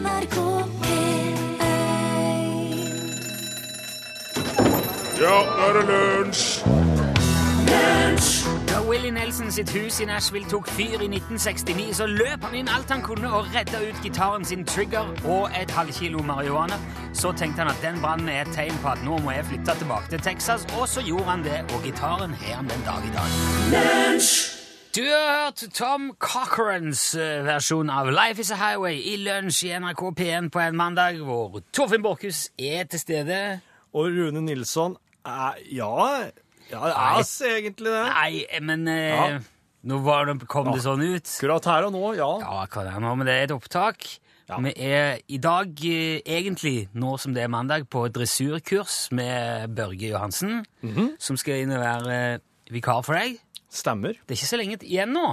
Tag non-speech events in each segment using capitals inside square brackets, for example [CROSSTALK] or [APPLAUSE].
NRK P1 Ja, nå er det lunsj! Da Willie Nelson sitt hus i Nashville tok fyr i 1969, så løp han inn alt han kunne og redda ut gitaren sin Trigger og et halvkilo marihuana. Så tenkte han at den brannen er et tegn på at nå må jeg flytte tilbake til Texas, og så gjorde han det, og gitaren har han den dag i dag. Du har hørt Tom Cochrans eh, versjon av Life Is A Highway i lunsj i NRK P1 på en mandag, hvor Torfinn Borchhus er til stede. Og Rune Nilsson er Ja, ja det er ass, egentlig det. Nei, men eh, Ja. nå var det, kom det sånn ut. Akkurat her og nå, ja. Ja, akkurat det er nå, men det er et opptak. Vi er i dag, eh, egentlig, nå som det er mandag, på dressurkurs med Børge Johansen, Mhm. som skal inn og være eh, vikar for deg. Stemmer. Det er ikke så lenge igjen nå.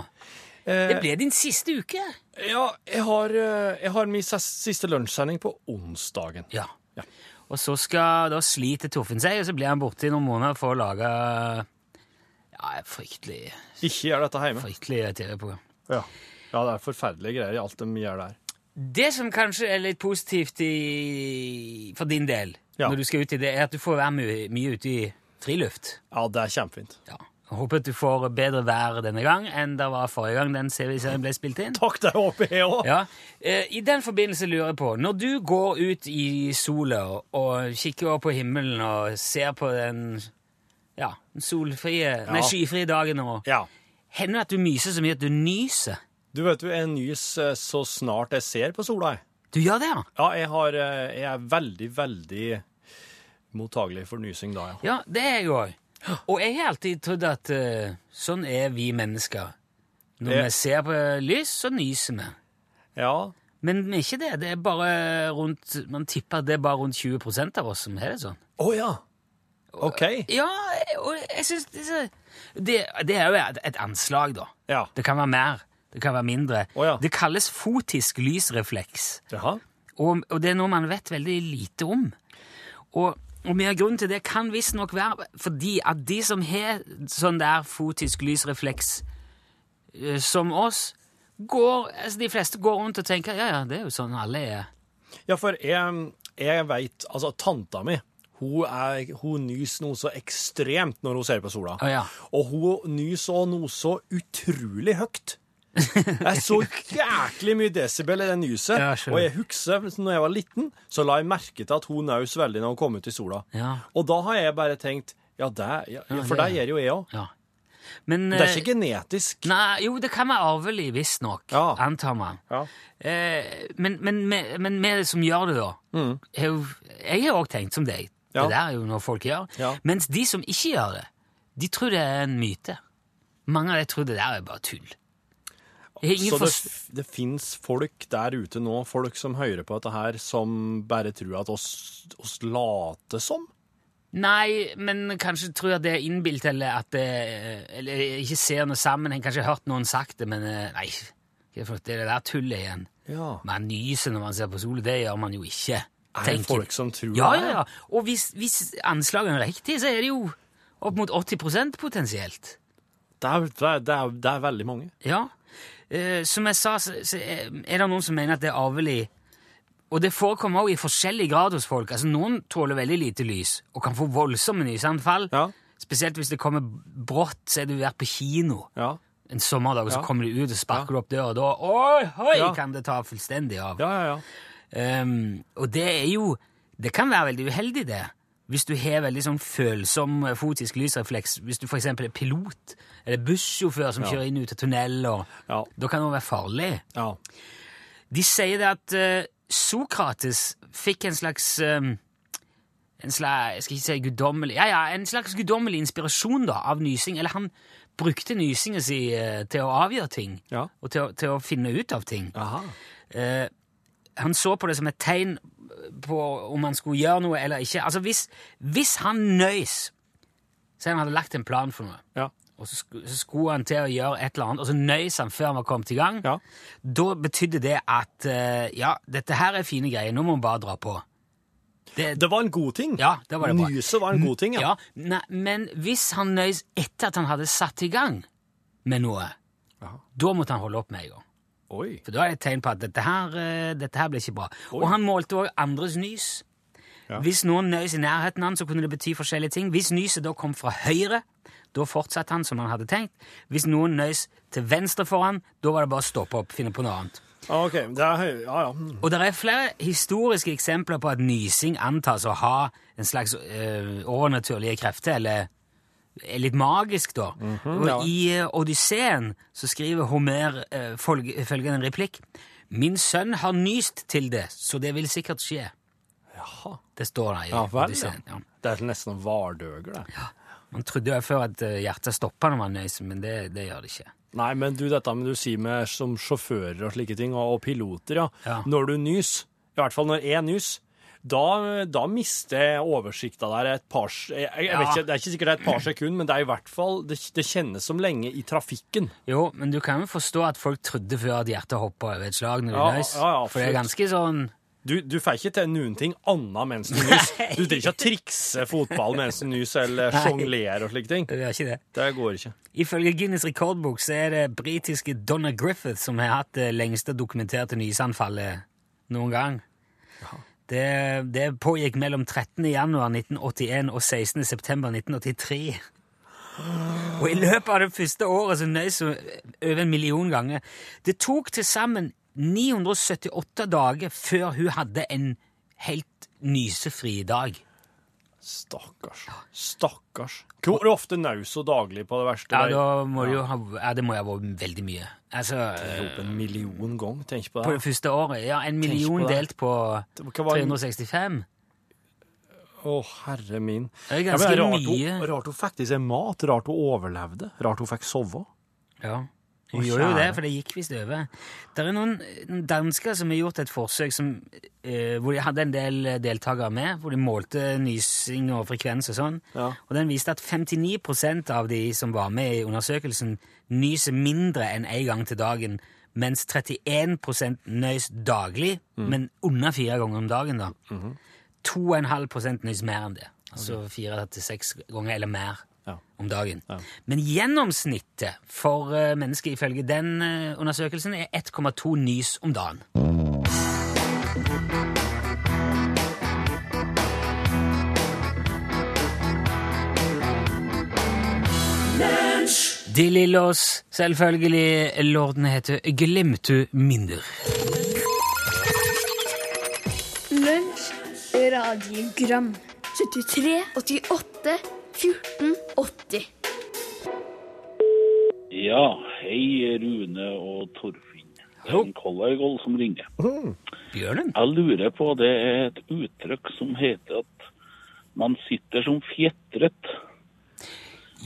Eh, Det ble din siste uke. ja, jeg har, eh, jeg har min siste lunsjsending på onsdagen. Ja. Ja. Og så skal da slite Torfinn seg, og så blir han borte i noen måneder for å lage ja, fryktelig, Ikke gjør dette hjemme. fryktelig TV-program. Ja. ja, det er forferdelige greier i alt de gjør der. Det som kanskje er litt positivt i, for din del, Ja. når du skal ut i det, er at du får være mye, mye ute i friluft. Ja, det er kjempefint. Ja. Jeg håper at du får bedre vær denne gang enn det var forrige gang den CV-serien ble spilt inn. Takk, det håper jeg òg. Ja. Eh, I den forbindelse lurer jeg på, når du går ut i sola og- kikker opp på himmelen og ser på den ja, den solfrie, nei, skyfrie dagen og Ja. Hender det at du myser så mye at du nyser? Du vet jo, jeg nys eh, så snart jeg ser på sola. jeg. Du gjør det, ja? Ja, jeg, har, eh, jeg er veldig, veldig mottagelig for nysing da, ja. Ja, det er jeg òg. Og jeg har alltid trodd at eh, sånn er vi mennesker. Når Det- vi ser på lys, så nyser vi. Ja, Men ikke det. Det er bare rundt, Man tipper at det er bare rundt 20% av oss som har det sånn. Å ja. OK. Ja, og jeg syns det, det, det er jo et, et anslag, da. Ja. Det kan være mer. Det kan være mindre. Å, ja. Det kalles fotisk lysrefleks. Jaha. Og, og det er noe man vet veldig lite om. Og, og mye av grunnen til det kan visstnok være fordi at de som har sånn der fotisk lysrefleks eh, som oss, går, altså de fleste går rundt og tenker ja, ja, det er jo sånn alle er. Ja, for jeg, jeg veit Altså, tanta mi hun, er, hun nyser noe så ekstremt når hun ser på sola. Ah, ja. Og hun nyser også noe så utrolig høyt. Det er så jæklig mye desibel i det nyset. Ja, og jeg husker når jeg var liten, så la jeg merke til at hun nøs veldig når hun kom ut i sola. Ja. Og da har jeg bare tenkt ja, det, ja, for det- det gjør jo jeg òg. ja. Men, Det er eh, ikke genetisk. Nei, jo, det kan være arvelig, visstnok, Ja. antar man. Ja. Eh, men, men, men, vi som gjør det, da har jo- Jeg har òg tenkt som deg. Mm. Ja. Det der er jo noe folk gjør. Ja. Mens de som ikke gjør det, de tror det er en myte. Mange av dem tror det der er bare tull. Jeg Så det, det fins folk der ute nå, folk som hører på dette her, som bare tror at oss, oss later som? Nei, men kanskje tror jeg det er innbilt, eller at det Eller ikke ser noe sammenheng. Kanskje har hørt noen sagt det, men eh, nei. Det er det er der tullet igjen. Ja. Man nyser når man ser på sola. Det gjør man jo ikke. Er det folk som tror Ja, det? ja, ja. Og hvis, hvis anslagene er riktige, så er det jo opp mot 80 potensielt. Det, er, det, er, det er veldig mange. Ja. Eh, som jeg sa, så, så er er det noen som mener at det er arvelig. Og det forekommer også i forskjellig grad hos folk. Altså Noen tåler veldig lite lys og kan få voldsomme nysanfall. Ja. Spesielt hvis det kommer brått, så er du vært på kino Ja. en sommerdag, og så Ja. kommer du ut og sparker du opp døra, og da oi, oi, kan det ta fullstendig av. Ja, ja, ja. Ehm, og det er jo Det kan være veldig uheldig, det. Hvis du har veldig sånn følsom eh, fotisk lysrefleks. Hvis du f.eks. er pilot eller bussjåfør som Ja. kjører inn ut av tunnel, og, Ja. da kan det være farlig. ja. De sier det at uh, Sokrates fikk en slags um, en slags, jeg skal ikke si guddommelig ja, ja, en slags guddommelig inspirasjon da, av nysing. Eller han brukte nysingen sin uh, til å avgjøre ting, og til, til å finne ut av ting. Eh, han så på det som et tegn på om han skulle gjøre noe eller ikke. Altså, hvis, hvis han nøys Så han hadde lagt en plan for noe, Ja. og så, så skulle han til å gjøre et eller annet, og så nøys han før han var kommet i gang, Ja. da betydde det at eh, ja, dette her er fine greier, nå må vi bare dra på. Det, Det var en god ting. ja, det var det bra. Nyset var en god ting, ja. Ja, nei, men hvis han nøys etter at han hadde satt i gang med noe, Ja. da måtte han holde opp med en gang. Oi. For da er det et tegn på at dette her, eh, dette her blir ikke bra. Og han målte også andres nys. Ja. Hvis noen nøys i nærheten av han, så kunne det bety forskjellige ting. Hvis nyset da kom fra høyre, da fortsatte han som han hadde tenkt. Hvis noen nøys til venstre for han, da var det bare å stoppe opp, finne på noe annet. Ah, ok, det er høy... Ja, ja. Mm. Og det er flere historiske eksempler på at nysing antas å ha en slags øh, overnaturlige krefter, eller er litt magisk, da. og ja. I øh, Odysseen så skriver Homer øh, følg- følgende replikk. Min sønn har nyst til det, så det vil sikkert skje. Jaha. Det står der i Ja vel. Odysseen. Ja. Det er nesten vardøger, det. Man trodde jo før at øh, hjertet stoppa når man nøys, men det, det gjør det ikke. Nei, men du, dette med du sier med som sjåfører og slike ting, og, og piloter, ja. Ja. Når du nys, i hvert fall når jeg nys, da, da mister jeg oversikta der et par jeg, jeg, Ja. vet ikke, Det er ikke sikkert det er et par sekunder, men det er i hvert fall Det, det kjennes som lenge i trafikken. Jo, men du kan jo forstå at folk trodde før at hjertet hoppa over et slag når du Ja, nøys. ja, ja, For det er ganske sånn Du, du får ikke til noen ting annet mens du nys. [LAUGHS] Du trenger ikke å trikse fotball mens du nys, eller sjonglere og slike ting. Det gjør ikke det. Det går ikke. Ifølge Guinness rekordbok så er det britiske Donna Griffith som har hatt det lengste dokumenterte nysanfallet noen gang. Det, det pågikk mellom 13. januar 1981 og 16. september 1983. Og i løpet av det første året så nøys hun over en million ganger. Det tok til sammen 978 dager før hun hadde en helt nysefri dag. Stakkars. Stakkars. Hvor ofte naus og daglig på det verste? Ja, Det er- da må det jo ha, ja, det må jo ha vært veldig mye. Altså, Rop en million gang. Tenk på på det. det første året. Ja, en million på delt på 365. Å, herre min. Det er Ja, ganske men rart, mye. Hun, rart hun fikk i seg mat. Rart hun overlevde. Rart hun fikk sove. Ja. Hun gjorde jo det, for det gikk visst over. Det er noen, noen dansker som har gjort et forsøk som, eh, hvor de hadde en del deltakere med, hvor de målte nysing og frekvens og sånn. Ja. Og den viste at 59% av de som var med i undersøkelsen, nyser mindre enn én gang til dagen, mens 31 nøys daglig, Mm. men under fire ganger om dagen, da. Mhm. 2,5% nøys mer enn det. Altså fire til seks ganger eller mer Ja. om dagen. Ja. Men gjennomsnittet for mennesket mennesker ifølge den eh, undersøkelsen er 1,2 nys om dagen. De Lillos, selvfølgelig. Lorden heter Glimtu minder'. Lunsj, radiogram 73, 88, 14, 80 Ja, hei Rune og Torfinn. Det er en Collargold som ringer. Bjørnen? Jeg lurer på, det er et uttrykk som heter at man sitter som fjetret.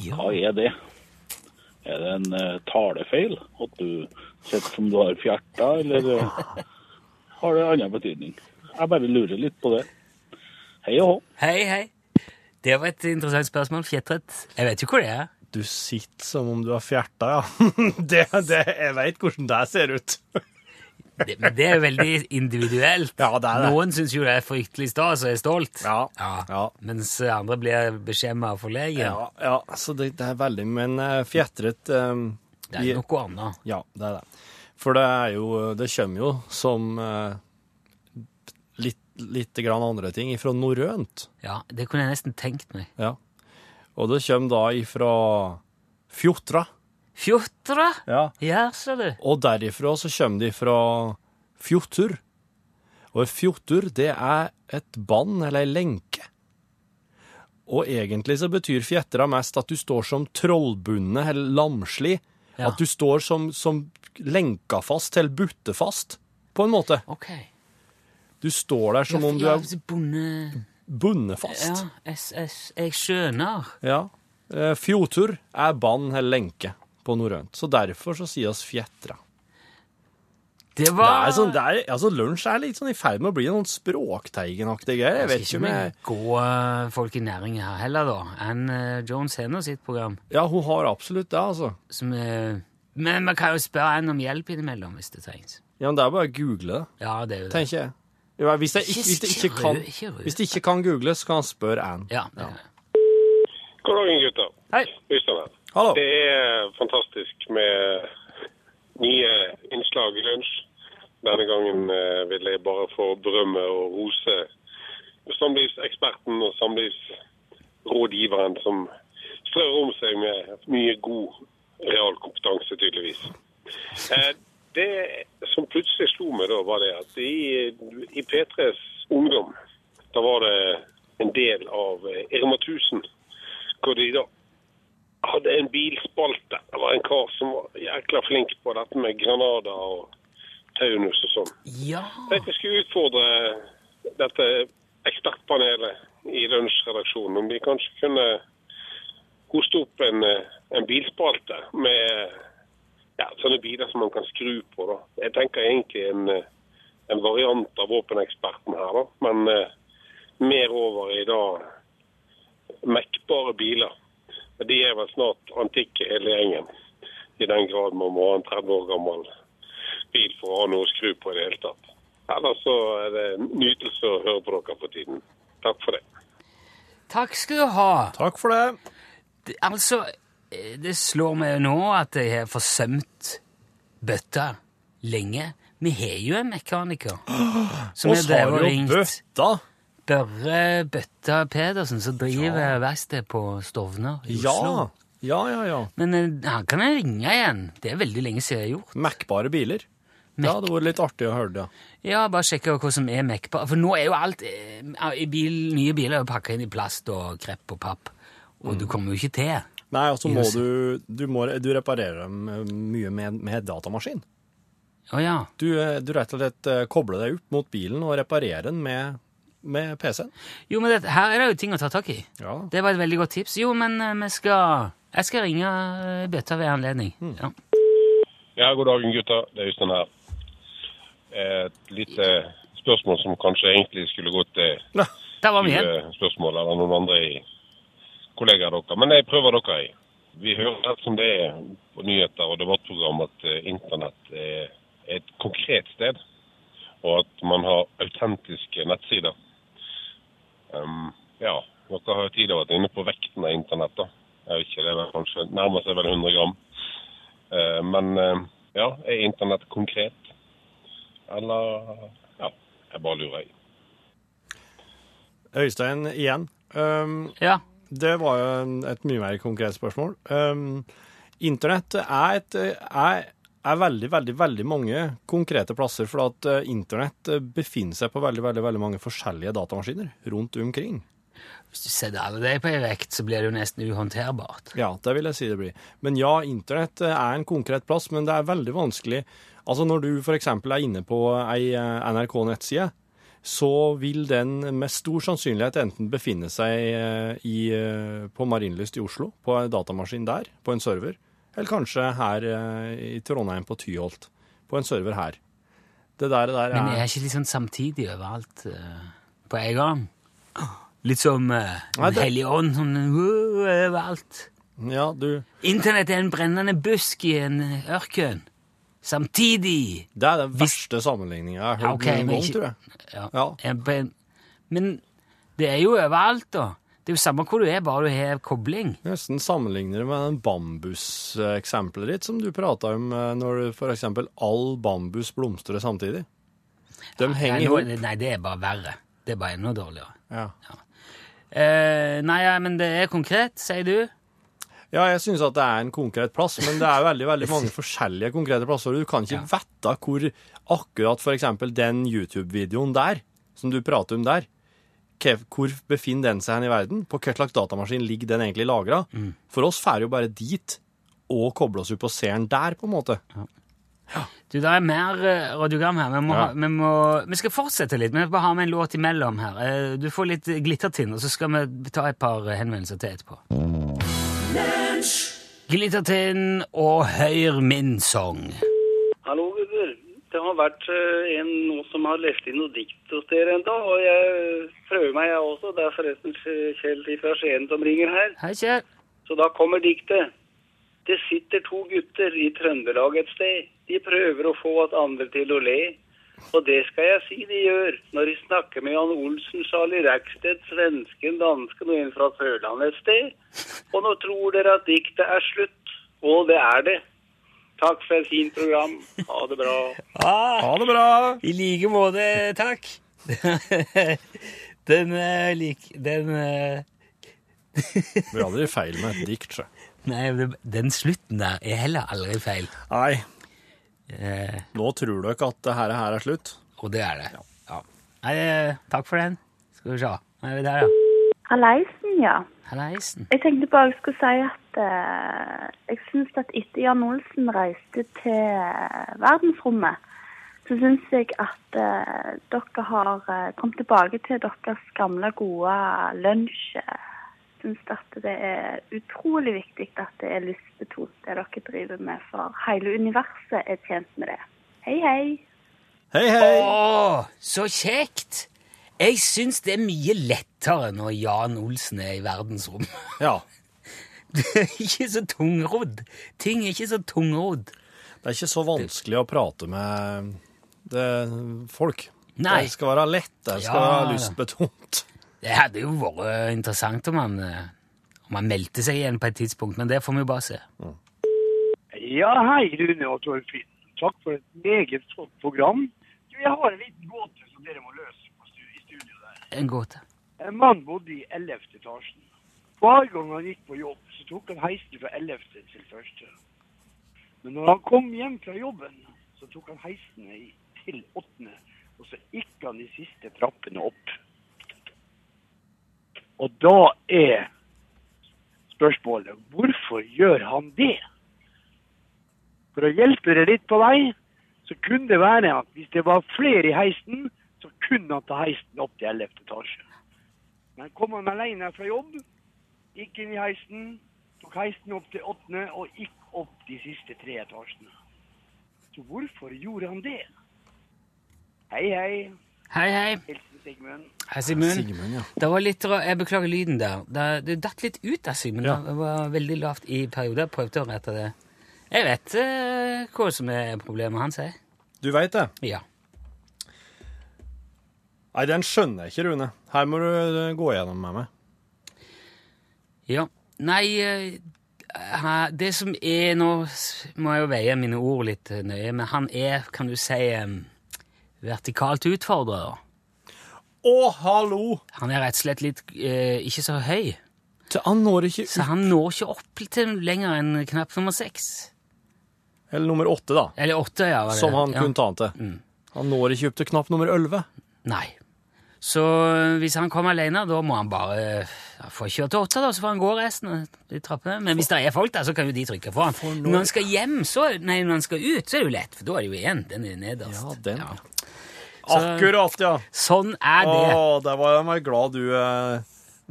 Ja. Hva er det? Er det en uh, talefeil? At du sitter som du har fjerta, eller uh, [LAUGHS] har det annen betydning? Jeg bare lurer litt på det. Hei og hå. Hei, hei. Det var et interessant spørsmål. Fjetret. Jeg vet jo hvor det er. Du sitter som om du har fjerta, ja. [LAUGHS] Det, det, jeg veit hvordan det ser ut. [LAUGHS] Det, men det er jo veldig individuelt. Ja, det er det. Noen syns jo det er fryktelig stas og er stolt. Ja, ja. Mens andre blir beskjemma og forlegen. Ja, ja så det, det er veldig Men uh, fjetret um, Det er noe annet. Ja, det er det. For det er jo Det kommer jo som eh, litt, grann andre ting ifra norrønt. Ja, det kunne jeg nesten tenkt meg. Ja. Og det kommer da ifra fjotra. Fjotra? Ja. Ja, ser du. Og derifra så kommer de fra Fjotur. Og Fjotur, det er et bånd eller ei lenke. Og egentlig så betyr fjetra mest at du står som trollbundet eller lamslig. Ja. At du står som, som lenka fast eller buttefast, på en måte. Ok. Du står der som om du er bonde... fast. Ja, SS. Jeg skjønner. Ja. Fjotur er bånd eller lenke på norrønt. Så derfor så sier oss fjetra. Det Det var er sånn, det er, altså Lunsj er litt sånn i ferd med å bli noen språkteigenaktig greier. Jeg vet ikke om jeg gå eh, folk i næring her heller, da. enn eh, Jones har sitt program. Ja, hun har absolutt det, altså. Som, eh, men man kan jo spørre en om hjelp innimellom hvis det trengs. Ja, men Det er bare å google det, Ja, det er jo det. tenker jeg. Ja, hvis, jeg ikke, hvis, det ikke kan, hvis det ikke kan googles, så kan han spørre Ann. Ja, det er. God dagen, gutter. Hei. Øystein her. Hallo. Det er fantastisk med nye innslag i lunsj. Denne gangen eh, vil jeg bare få berømme og rose samlivseksperten og samlivsrådgiveren som strør om seg med mye god realkompetanse, tydeligvis. Det som plutselig slo meg da, var det at i, i P3s Ungdom, da var det en del av eh, Irma 1000, hvor de da hadde en bilspalte. Det var en kar som var jækla flink på dette med granater og taunus og sånn. Ja. Jeg skulle utfordre dette ekspertpanelet i lunsjredaksjonen om de kanskje kunne hoste opp en, eh, en bilspalte med sånne biler som man kan skru på. da. Jeg tenker egentlig en, eh, en variant av våpeneksperten her, da. Men eh, mer over i da mekkbare biler. Men De er vel snart antikke hele gjengen. I den grad man må ha en 30 år gammel bil for å ha noe å skru på i det hele tatt. Ellers så er det en nytelse å høre på dere for tiden. Takk for det. Takk skal du ha. Takk for det. Det, altså, det slår meg jo nå at jeg har forsømt bøtta lenge. Vi har jo en mekaniker som har drevet og jo ringt bøtta. Børre Bøtta Pedersen, som driver verksted på Stovner i Oslo. Ja. Ja, ja, ja. Men eh, han kan jeg ringe igjen. Det er veldig lenge siden jeg har gjort. Mekkbare biler. Ja, det var litt artig å høre det. ja. Ja, bare sjekke hva som er mekkbare. For nå er jo alt eh, i bil, Nye biler er jo pakka inn i plast og krepp og papp, og du kommer jo ikke til. Nei, og så må du du, må, du reparerer dem eh, mye med, med datamaskin. Å ja. Du, eh, du rett og slett eh, kobler deg opp mot bilen og reparerer den med, med PC-en. Jo, men det, her er det jo ting å ta tak i. Ja. Det var et veldig godt tips. Jo, men vi skal Jeg skal ringe Bøtta ved anledning. Ja. Ja, god dagen gutta. Det er Øystein her. Et lite spørsmål som kanskje egentlig skulle gått til Da var vi igjen. spørsmål eller noen andre i kollegaer dere. Men jeg prøver dere i. Vi hører som det er på nyheter og debattprogram at eh, internett er et konkret sted, og at man har autentiske nettsider. Um, ja, dere har jo tidligere vært inne på vekten av internett. da. Jeg vet ikke, det er kanskje nærmer seg vel 100 gram. Uh, men uh, ja, er internett konkret? Eller ja, jeg bare lurer, jeg. Øystein igjen. Um, Ja. Det var jo et mye mer konkret spørsmål. Um, internett er, et, er, er veldig, veldig, veldig mange konkrete plasser, for at eh, internett befinner seg på veldig, veldig, veldig mange forskjellige datamaskiner rundt omkring. Hvis du setter alle det på ei vekt, så blir det jo nesten uhåndterbart. Ja, det vil jeg si det blir. Men ja, internett eh, er en konkret plass, men det er veldig vanskelig. Altså når du eksempel er inne på ei eh, NRK-nettside, så vil den med stor sannsynlighet enten befinne seg eh, i, eh, på Marienlyst i Oslo, på en datamaskin der, på en server, eller kanskje her eh, i Trondheim på Tyholt, på en server her. Det der, det der Men er er ikke sånn samtidig overalt på en gang? Litt som uh, Den hellige ånd, sånn overalt. Ja, du Internett er en brennende busk i en ørken. Samtidig. Det er den verste sammenligninga jeg har hørt Ja, okay, noen gang, tror jeg. Ja. Ja. En- Men det er jo overalt, da. Det er jo samme hvor du er, bare du har kobling. Nesten sammenligner det med den bambuseksempelet ditt som du prata om eh, når eksempel all bambus blomstrer samtidig. De henger Nei, i hop. nei, det er bare verre. Det er bare enda dårligere. Ja. Eh, nei, ja, men det er konkret, sier du? Ja, jeg syns at det er en konkret plass, men det er veldig veldig mange [LAUGHS] forskjellige konkrete plasser. Du kan ikke Ja. vite hvor akkurat eksempel den YouTube-videoen der, som du prater om der, hvor befinner den seg i verden? På hva slags datamaskin ligger den egentlig lagra? Mm. For oss drar jo bare dit og kobler oss ut og ser den der, på en måte. Du, Det er mer eh, radiogram her. Vi, må, Ja. vi, må, vi skal fortsette litt, vi vi bare ha med en låt imellom her. Eh, Du får litt glittertinn, og så skal vi ta et par henvendelser til etterpå. Glittertinn og Høyr min sang. Hallo, gutter. Det har vært eh, en nå som har lest inn noe dikt hos dere enda, og jeg prøver meg jeg også. Det er forresten Kjell fra Skien som ringer her. Hei, Kjell. Så da kommer diktet. Det sitter to gutter i Trøndelag et sted. De prøver å få at andre til å le. Og det skal jeg si de gjør, når de snakker med Jan Olsen, Charlie Rackstedt, svensken, dansken og en fra Sørlandet et sted. Og nå tror dere at diktet er slutt, og det er det. Takk for et fint program. Ha det bra. Ah, Ha det bra! I like måte, takk. Den er lik Den eh, Blir aldri feil med et dikt, sjø. Nei, den slutten der er heller aldri feil. Nei, Eh, nå tror dere at det her, her er slutt. og det er det. Ja. Nei, eh, takk for den. Skal vi se. Nå er vi der, ja. Halleisen, ja. Hallaisen. Jeg tenkte bare jeg skulle si at eh, jeg syns at etter Jan Olsen reiste til eh, verdensrommet, så syns jeg at eh, dere har eh, kommet tilbake til deres gamle, gode lunsj. Syns at det er utrolig viktig at det er lystbetont, det dere driver med, for hele universet er tjent med det. Hei, hei. Hei, hei! Å, så kjekt! Jeg syns det er mye lettere når Jan Olsen er i verdensrom. Ja. [LAUGHS] Det er ikke så tungrodd. Ting er ikke så tungrodd. Det er ikke så vanskelig å prate med det, folk. Nei. Det skal være lett, det skal Ja, være ja. lystbetont. Det hadde jo vært interessant om han, eh, om han meldte seg igjen på et tidspunkt, men det får vi jo bare se. Ja, hei Rune og Torfinn. Takk for et meget flott program. Du, jeg har en liten gåte som dere må løse i studio der. En gåte. En mann bodde i 11. etasjen. Hver gang han gikk på jobb, så tok han heisen fra 11. til 1. Men når han kom hjem fra jobben, så tok han heisen til 8. Og så gikk han de siste trappene opp. Og da er spørsmålet hvorfor gjør han det? For å hjelpe dere litt på vei, så kunne det være at hvis det var flere i heisen, så kunne han ta heisen opp til 11. etasje. Men kom han alene fra jobb, gikk inn i heisen, tok heisen opp til 8. og gikk opp de siste tre etasjene. Så hvorfor gjorde han det? Hei, hei. Hei, hei. Hilsen Sigmund. Hei. Sigmund, ja. Det var litt Jeg beklager lyden der. Det, det datt litt ut av Sigmund. Ja. Det var veldig lavt i perioder. Jeg prøvde å rette det. Jeg vet uh, hva som er problemet hans, jeg. Du veit det? Ja. Nei, den skjønner jeg ikke, Rune. Her må du eh, gå gjennom med meg. Ja. Nei, eh, det som er Nå må jeg jo veie mine ord litt nøye, men han er, kan du si, vertikalt utfordrer. Å, hallo! Han er rett og slett litt eh, ikke så høy, Så han når ikke så han når ikke opp til lenger enn knapp nummer seks. Eller nummer åtte, da. Eller åtte, ja. Var det. Som han ja. kunne ta han til. Mm. Han når ikke opp til knapp nummer elleve. Nei. Så hvis han kommer alene, da må han bare ja, få kjøre til åtte, da, så får han gå resten av trappene. Men hvis det er folk der, så kan jo de trykke for han. Når han skal hjem, så, nei, når han skal ut, så er det jo lett, for da er det jo igjen den er nederst. Ja, den. Ja. Så- Akkurat, ja. Sånn er det. Å, det var jeg var glad du eh,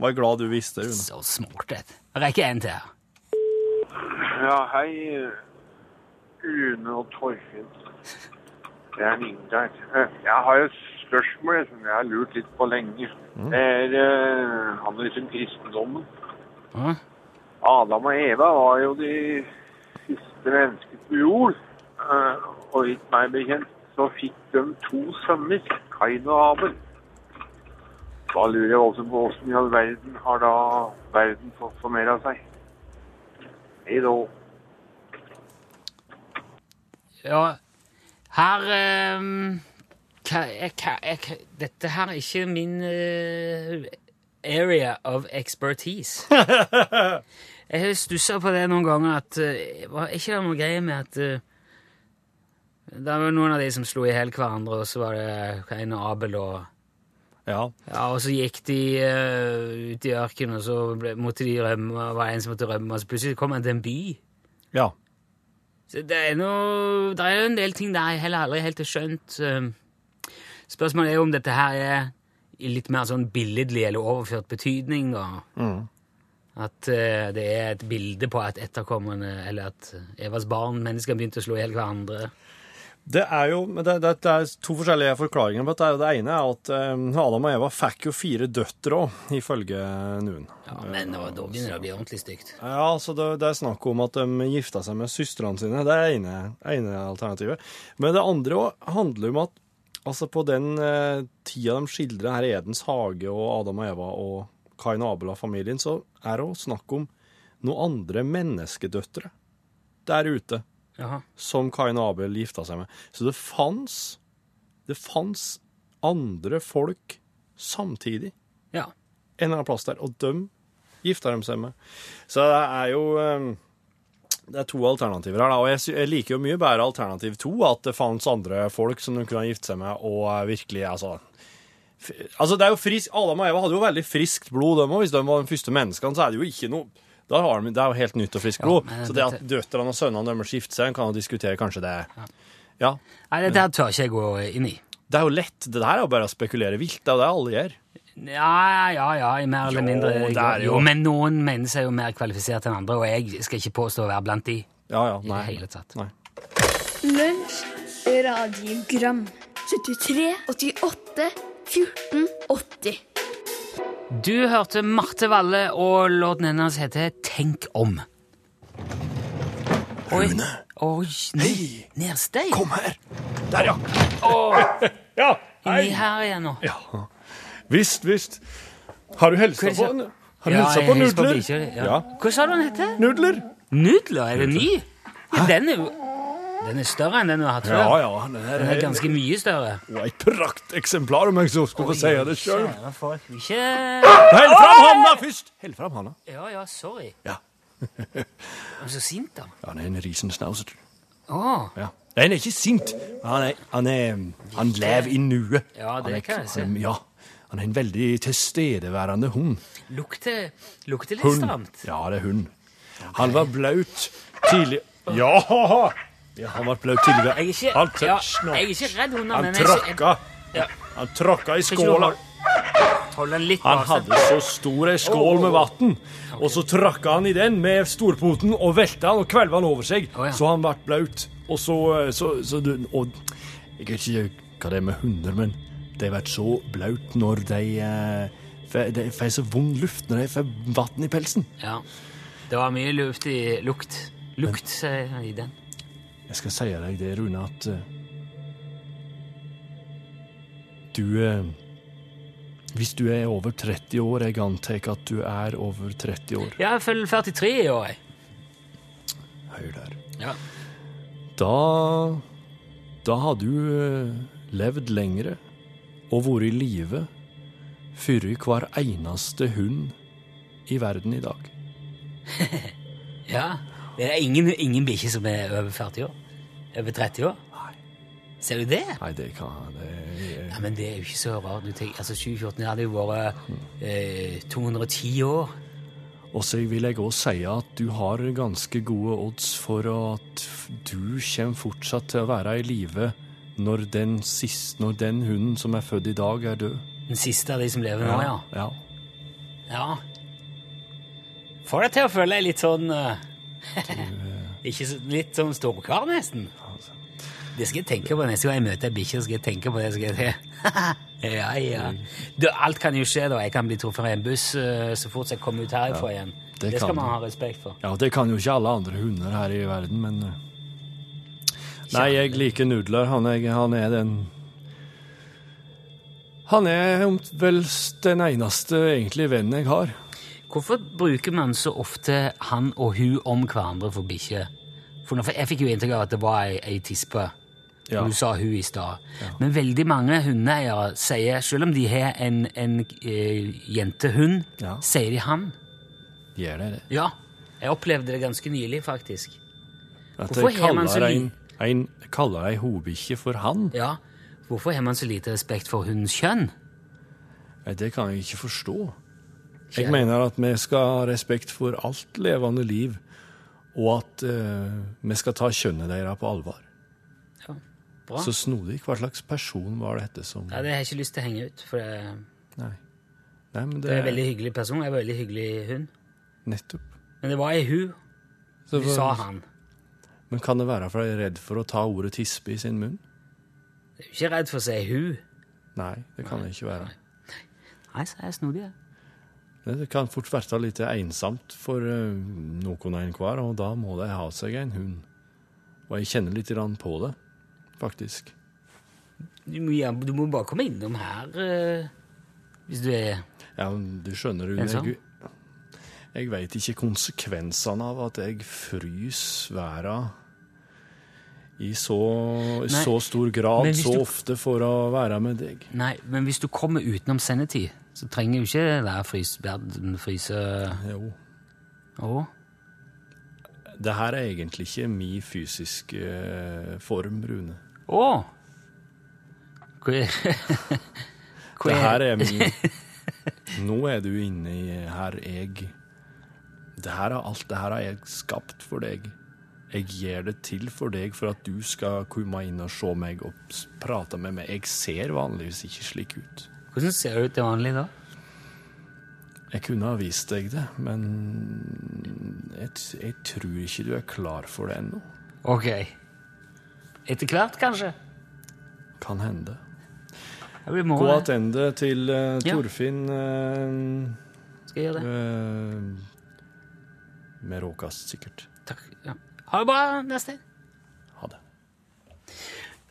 var glad du visste, Rune. Så smart, det. Jeg rekker en til. Ja, hei, Rune og Torfinn. Det er Ingar. Jeg har et spørsmål som jeg har lurt litt på lenge. Det er uh, han liksom kristendommen. Ja. Adam og Eva var jo de siste menneskene på jord. Uh, og ikke meg bekjent så fikk de to sønner, Kain og Abel. Da lurer jeg også på hvordan i all verden har da verden fått formera seg. Hei da. Ja, her ehm, hva, jeg, hva, Dette her er ikke min eh, area of expertise. [LAUGHS] jeg har stussa på det noen ganger at eh, var ikke det noe greie med at eh, Det var noen av de som slo i hjel hverandre, og så var det en Abel og Ja. ja, og så gikk de uh, ut i ørkenen, og så ble, måtte de rømme, og var det en som måtte rømme, og så plutselig kom han til en by. ja. Så det er, noe, det er en del ting der jeg heller aldri helt har skjønt. Uh, Spørsmålet er jo om dette her er i litt mer sånn billedlig eller overført betydning, da. Mm. At uh, det er et bilde på at etterkommerne, eller at Evas barn, mennesker, begynte å slå i hjel hverandre. Det er jo det, det, det er to forskjellige forklaringer på dette. Det ene er at eh, Adam og Eva fikk jo fire døtre òg, ifølge noen. Ja, Men da, da begynner det å bli ordentlig stygt. Ja, så det, det er snakk om at de gifta seg med søstrene sine. Det er ene, ene alternativet. Men det andre også handler om at altså på den eh, tida de skildrer her i Edens hage og Adam og Eva og Kain og Abel og familien, så er det òg snakk om noen andre menneskedøtre der ute. Som Kain og Abel gifta seg med. Så det fanns Det fanns andre folk samtidig Ja. en eller annen plass der, og dem gifta de seg med. Så det er jo eh, Det er to alternativer her, da. Og jeg, liker jo mye bedre alternativ to, at det fantes andre folk som de kunne gifte seg med, og eh, virkelig, altså Altså, det er jo frisk Adam og Eva hadde jo veldig friskt blod, de òg. Hvis de var de første menneskene, så er det jo ikke noe da har de, Det er jo helt nytt og friskt blod. Ja, så det at døtrene og sønnene deres gifter seg, kan jo diskutere kanskje det Ja. Nei, det der tør ikke jeg gå inn i. Det er jo lett. Det der er jo bare å spekulere vilt. Det er jo det alle gjør. Ja, ja, ja, i mer eller Jo, mindre jo- jo, Men noen mener seg jo mer kvalifisert enn andre, og jeg skal ikke påstå å være blant de. Ja, ja. I Nei. det hele tatt. Nei. Lunsj, radiogram 73, 88, 14, 80 Du hørte Marte Valle, og låten hennes heter Tenk om. Rune. Oi, Hei. Nedstein. Kom her. Der, ja. [LAUGHS] ja, hei. Inni her igjen nå. Ja. Visst, visst. Har du det på, en har du Ja, hilsa på hilser på nudler? ja. ja. Hva sa du den heter? Nudler. Nudler? Er det ny? Ja, den er jo Den er større enn den du har hatt før. Ja, ja. Den er, Den er ganske mye større. Og et prakteksemplar, om jeg så skal få si det sjøl. Ikke Hell fram handa først! Hell fram handa. Ja, ja, sorry. Ja. Han Er så sint, da? Ja, han er en risensnauser. Oh. Ja. Nei, han er ikke sint. Han er Han, er, han lever i nuet. Ja, det er- kan jeg se. Ja. Han er en veldig tilstedeværende hund. Lukter, lukter litt stramt. Ja, det er hund. Han var blaut tidlig... Ja! Ja han ble blaut tidligere. Jeg er ikke, Han ja, nå. jeg er ikke redd hunder, Han men jeg, tråkka. Ja. Han tråkka i skåla. Han hadde så stor ei skål med vann, og så tråkka han i den med storpoten og velta han og kvelva han over seg, så han ble blaut. Og så, så, så og, Jeg vet ikke hva det er med hunder, men de blir så blaut når de eh, De får så vond luft når de får vann i pelsen. Ja. Det var mye luft i lukt. Lukt eh, i den. Jeg skal si deg det, Rune, at eh, Du eh, Hvis du er over 30 år, jeg antar at du er over 30 år. Ja, jeg følger 43 i år, jeg. Hør der. Ja. Da Da har du eh, levd lengre og vært i live før hver eneste hund i verden i dag. [LAUGHS] ja. Det er ingen, ingen bikkje som er over 40 år. Over 30 år. Nei. Ser du det? Nei, det kan det, Ja, men det er jo ikke så rart. Du tenker, altså 2014 hadde jo vært eh, 210 år. Og så vil jeg òg si at du har ganske gode odds for at du kommer fortsatt til å være i live når når den hunden som er født i dag, er død. Den siste av de som lever nå, ja. ja. Ja. Får deg til å føle deg litt sånn eh, Ikke så, Litt som storkar, nesten. Det skal jeg tenke på neste gang jeg møter ei bikkje. skal jeg tenke på det. skal jeg [LAUGHS] ja, ja. Du, alt kan jo skje, da. Jeg kan bli truffet av en buss eh, så fort jeg kommer ut herfra igjen. det Det, skal man ha respekt for. Ja, det kan jo ikke alle andre hunder her i verden, men eh, Nei, jeg liker nudler. Han er, han er den Han er vel den eneste egentlig vennen jeg har. Hvorfor bruker man så ofte han og hun om hverandre for bikkje? For jeg fikk jo inntrykk av at det var ei, ei tispe. Ja. Du sa hun i stad. Men veldig mange hundeeiere sier, selv om de har en, en eh, jentehund, Ja. sier de han. Gjør det det? Ja. Jeg opplevde det ganske nylig, faktisk. At Hvorfor har man så lite en, kaller ei hobikkje for han? Ja. Hvorfor har man så lite respekt for hundens kjønn? Det kan jeg ikke forstå. Jeg mener at vi skal ha respekt for alt levende liv, og at eh, vi skal ta kjønnet deres på alvor. Ja. Bra. Så snodig. Hva slags person var dette som Ja, det har jeg ikke lyst til å henge ut, for det, Nei. Nei, men det, det er en veldig hyggelig person. Er en veldig hyggelig hund. Nettopp. Men det var ei hun. Så for- sa han. Men kan det være fordi jeg er redd for å ta ordet tispe i sin munn? Jeg er jo ikke redd for å si hun. Nei, det kan det ikke være. Nei, så er jeg snodig. jeg. Det kan fort være litt ensomt for eh, noen og enhver, og da må de ha seg en hund. Og jeg kjenner litt på det, faktisk. Du må, ja, du må bare komme innom her eh, hvis du er Ja, du skjønner, Rune, jeg, jeg veit ikke konsekvensene av at jeg frys verden i så, så stor grad, så ofte for å være med deg. Nei, men hvis du kommer utenom sendetid, så trenger jo ikke være frys, verden fryse Jo. Og? Det her er egentlig ikke min fysiske eh, form, Rune. Å! Hva er [LAUGHS] Det her er min [LAUGHS] Nå er du inne i her jeg det her, er- Alt det her har jeg skapt for deg. Jeg gjør det til for deg for at du skal komme inn og se meg og prate med meg. Jeg ser vanligvis ikke slik ut. Hvordan ser du ut til vanlig, da? Jeg kunne ha vist deg det, men jeg, jeg tror ikke du er klar for det ennå. Ok. Etter hvert, kanskje? Kan hende. Gå tilbake til Ja. Torfinn eh, Skal jeg gjøre det? eh, med råkast, sikkert. Takk. Ja. Ha det bra, Nestein. Ha det.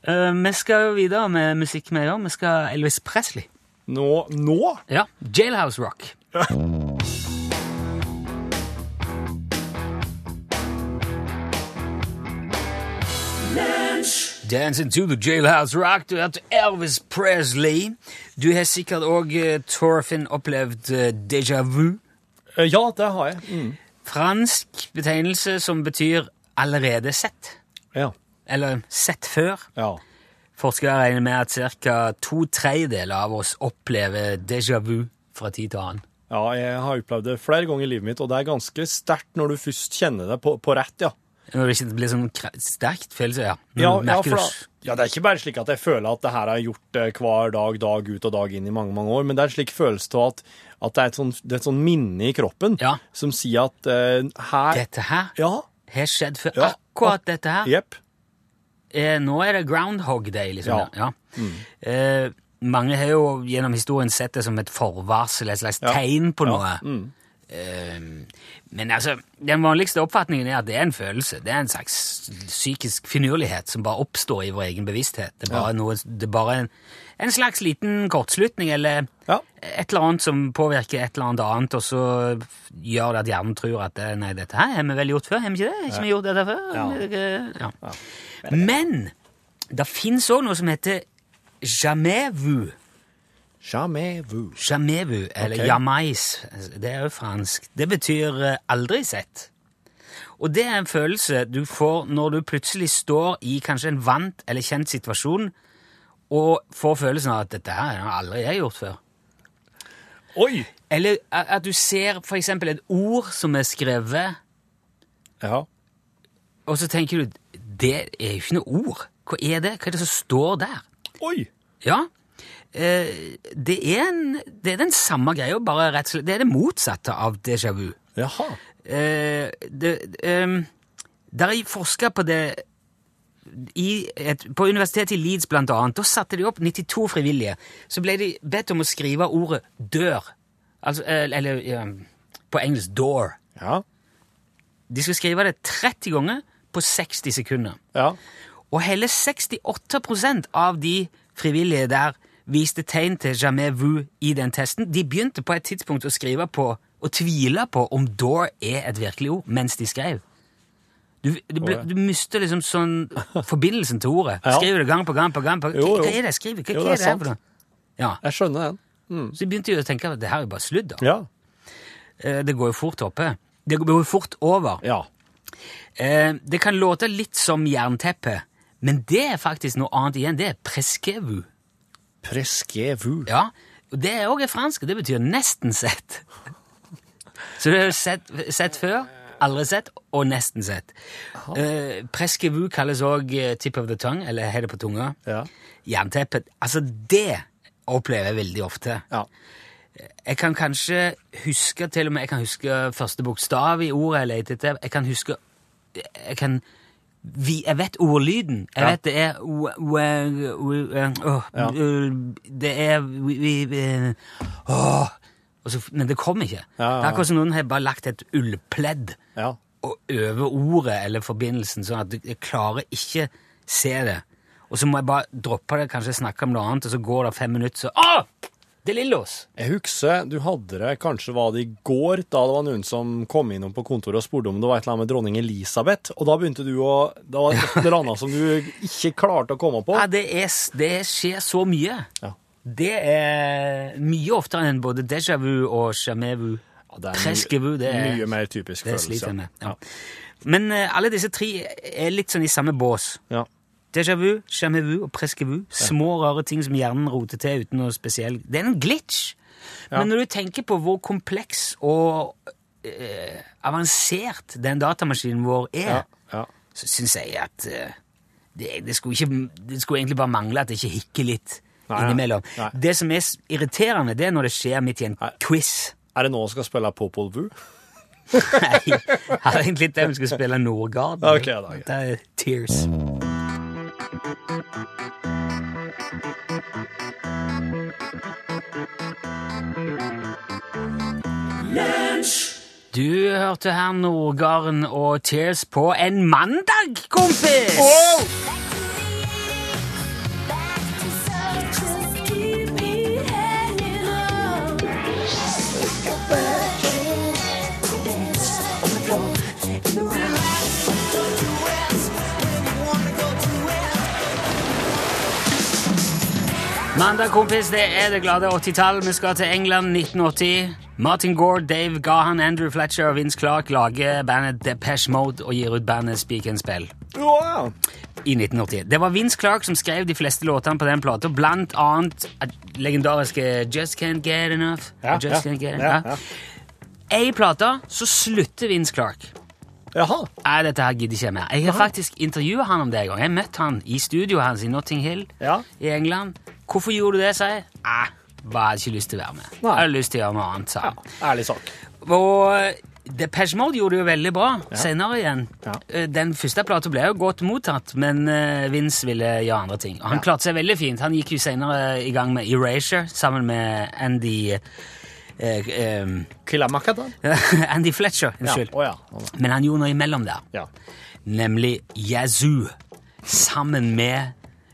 Uh, vi skal videre med musikk med òg. Vi skal Elvis Presley. Nå? Nå? Ja. Jailhouse Rock. Dancing to the Jailhouse Rock. Du hørte Elvis Presley. Du har sikkert òg, Torfinn, opplevd eh, déjà vu. Ja, det har jeg. Mm. Fransk betegnelse som betyr allerede sett. Ja. Eller sett før. ja. Forskere regner med at ca. to tredjedeler av oss opplever déjà vu fra tid til annen. Ja, jeg har opplevd det flere ganger i livet mitt, og det er ganske sterkt når du først kjenner det på, på rett, ja. Når det ikke blir sånn sterkt følelse, ja. Ja, ja, da, ja, det er ikke bare slik at jeg føler at det her har gjort det hver dag, dag ut og dag inn i mange, mange år, men det er en slik følelse av at, at det, er et sånn, det er et sånt minne i kroppen Ja. som sier at uh, her Dette her Ja. har skjedd før. Akkurat dette her. Jepp. Eh, nå er det groundhog day, liksom. Ja. Mm. Eh, mange har jo gjennom historien sett det som et forvarsel, et slags Ja. tegn på Ja. noe. Mm. Eh, men altså, den vanligste oppfatningen er at det er en følelse. Det er en slags psykisk finurlighet som bare oppstår i vår egen bevissthet. Det er bare, noe, det er bare en, en slags liten kortslutning, eller Ja. et eller annet som påvirker et eller annet annet, og så gjør det at hjernen tror at det, nei, dette her har vi vel gjort før, har vi ikke det? Har ikke vi gjort dette før? Ja. Ja. Men det fins òg noe som heter jamais vu. Jamais vu. Jamais vu, eller okay. jamais. Det er jo fransk. Det betyr eh, aldri sett. Og det er en følelse du får når du plutselig står i kanskje en vant eller kjent situasjon, og får følelsen av at dette her har aldri jeg gjort før. Oi! Eller at at du ser for eksempel et ord som er skrevet, Ja. og så tenker du det er jo ikke noe ord. Hva er det? Hva er det som står der? Oi! Ja. Eh, det, er en, det er den samme greia, bare rett og slett Det er det motsatte av déjà vu. Jaha. Eh, det, um, der er forska på det i et, På universitetet i Leeds, blant annet. Da satte de opp 92 frivillige. Så ble de bedt om å skrive ordet 'dør'. Altså, eh, eller eh, på engelsk 'door'. Ja. De skal skrive det 30 ganger på 60 sekunder. Ja. Og hele 68% av de frivillige der viste tegn til jamais vu i den testen. De begynte på et tidspunkt å skrive på og tvile på om door er et virkelig ord, mens de skrev. Du, du, ble, du mister liksom sånn forbindelsen til ordet. [LAUGHS] Skriver det gang på gang på gang. På, Jo, jo. Hva er det jeg skriver? Hva, Jo, hva det er det noe? Ja. Jeg skjønner den. Mm. Så de begynte jo å tenke at det her er jo bare sludder. Ja. Eh, Det går jo fort oppe. Det går jo fort over. Ja. Eh, det kan låte litt som jernteppe, men det er faktisk noe annet igjen. Det er preskevu. Preskevu. Ja, og det er også fransk, og det betyr nesten sett. Så det er sett, sett før, aldri sett, og nesten sett. Eh, preskevu kalles også tip of the tongue, eller har det på tunga. Ja. Jernteppe. Altså, det opplever jeg veldig ofte. Ja. Jeg kan kanskje huske til og med, jeg kan huske første bokstav i ordet jeg leter etter. Jeg kan huske Jeg kan vi, Jeg vet ordlyden. Jeg Ja. vet det er Ja. Det er så, Men det kommer ikke. Ja. Det er akkurat som noen har bare lagt et ullpledd Ja. og over ordet eller forbindelsen, sånn at jeg klarer ikke se det. Og så må jeg bare droppe det, kanskje snakke om noe annet, og så går det fem minutter, så Åh! De Lillos. Jeg husker du hadde det kanskje var det i går, da det var noen som kom innom på kontoret og spurte om det var et eller annet med dronning Elisabeth, og da begynte du å Det var et eller annet som du ikke klarte å komme på. Ja, det, er, det skjer så mye. Ja. Det er mye oftere enn både déjà vu og jamais vu. det er mye, det er Mye mer typisk Det følelse. sliter jeg med. Ja. Men uh, alle disse tre er litt sånn i samme bås. Ja. Déjà vu, jamais vu og presque vu. Små, rare ting som hjernen roter til uten noe spesiell Det er en glitch. Men når du tenker på hvor kompleks og eh, avansert den datamaskinen vår er, Ja, ja. så syns jeg at eh, det, det, skulle ikke, det skulle egentlig bare mangle at det ikke hikker litt Nei, innimellom. Nei. Det som er irriterende, det er når det skjer midt i en Nei. quiz. Er det nå vi skal spille Popol Vuh? [LAUGHS] Nei, jeg hadde egentlig tenkt vi skal spille Nordgarden. Okay, da, okay. Det er Tears. Du hørte her Nordgarden og Tears på en mandag, kompis! Mandag, kompis, det er det glade 80-tall. Vi skal til England 1980. Martin Gore, Dave Gahan, Andrew Fletcher og Vince Clark lager bandet Depeche Mode og gir ut bandet Speak and Spell Wow. i 1980. Det var Vince Clark som skrev de fleste låtene på den plata, blant annet legendariske Just Can't Get Enough. Ja, Just ja, Can't Get Enough. Ja. ja. Ei plate, så slutter Vince Clark. Jaha. Nei, dette her gidder ikke jeg mer. Jeg har faktisk intervjua han om det en gang. Jeg møtte han i studioet hans i Notting Hill Ja. i England. Hvorfor gjorde du det, sa jeg. Nei, bare ikke lyst til å være med. Nei. Jeg hadde lyst til å gjøre noe annet, sa han. Ærlig sak. Og Depeche Mode gjorde det jo veldig bra senere igjen. Ja. Eh, Den første plata ble jo godt mottatt, men eh, Vince ville gjøre andre ting. Og han klarte seg veldig fint. Han gikk jo senere i gang med Erasure sammen med Andy eh, eh, [LAUGHS] Andy Fletcher, Ja. unnskyld. Å oh, Men han gjorde noe imellom der. ja. Nemlig Yazoo. Sammen med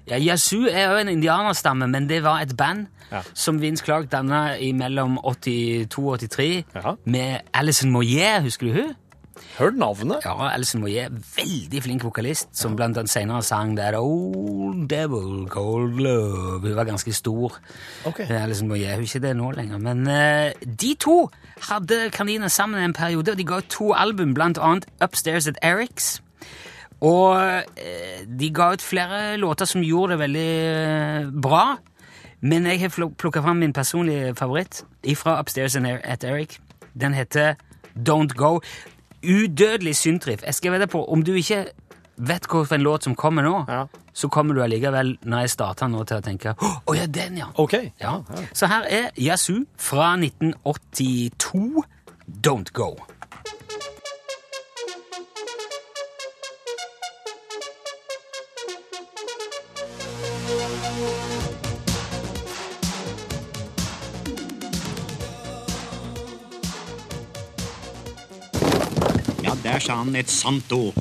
ja, Yazoo er jo en indianerstamme, men det var et band Ja. som Vince Clark danna mellom 82 og 83 Ja. med Alison Moyet, husker du hun? Hørt navnet? Ja, Alison Moyet, veldig flink vokalist, som blant annet senere sang That Old Devil Cold Love. Hun var ganske stor. Ok. Eh, Alison Moyet, hun er ikke det nå lenger. Men uh, de to hadde kaniner sammen en periode, og de ga ut to album, blant annet Upstairs at Eric's. Og eh, de ga ut flere låter som gjorde det veldig eh, bra. Men jeg har plukka fram min personlige favoritt fra Upstairs at Eric. Den heter Don't Go. Udødelig syntriff. Jeg skal vedde på, om du ikke vet hvilken låt som kommer nå, Ja. så kommer du allikevel, når jeg starter nå, til å tenke Å ja, den, ja! Okay. Ja. Så her er Yazoo fra 1982, Don't Go. Ja, der sa han et sant ord.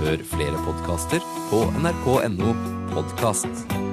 Hør flere podkaster på nrk.no podkast.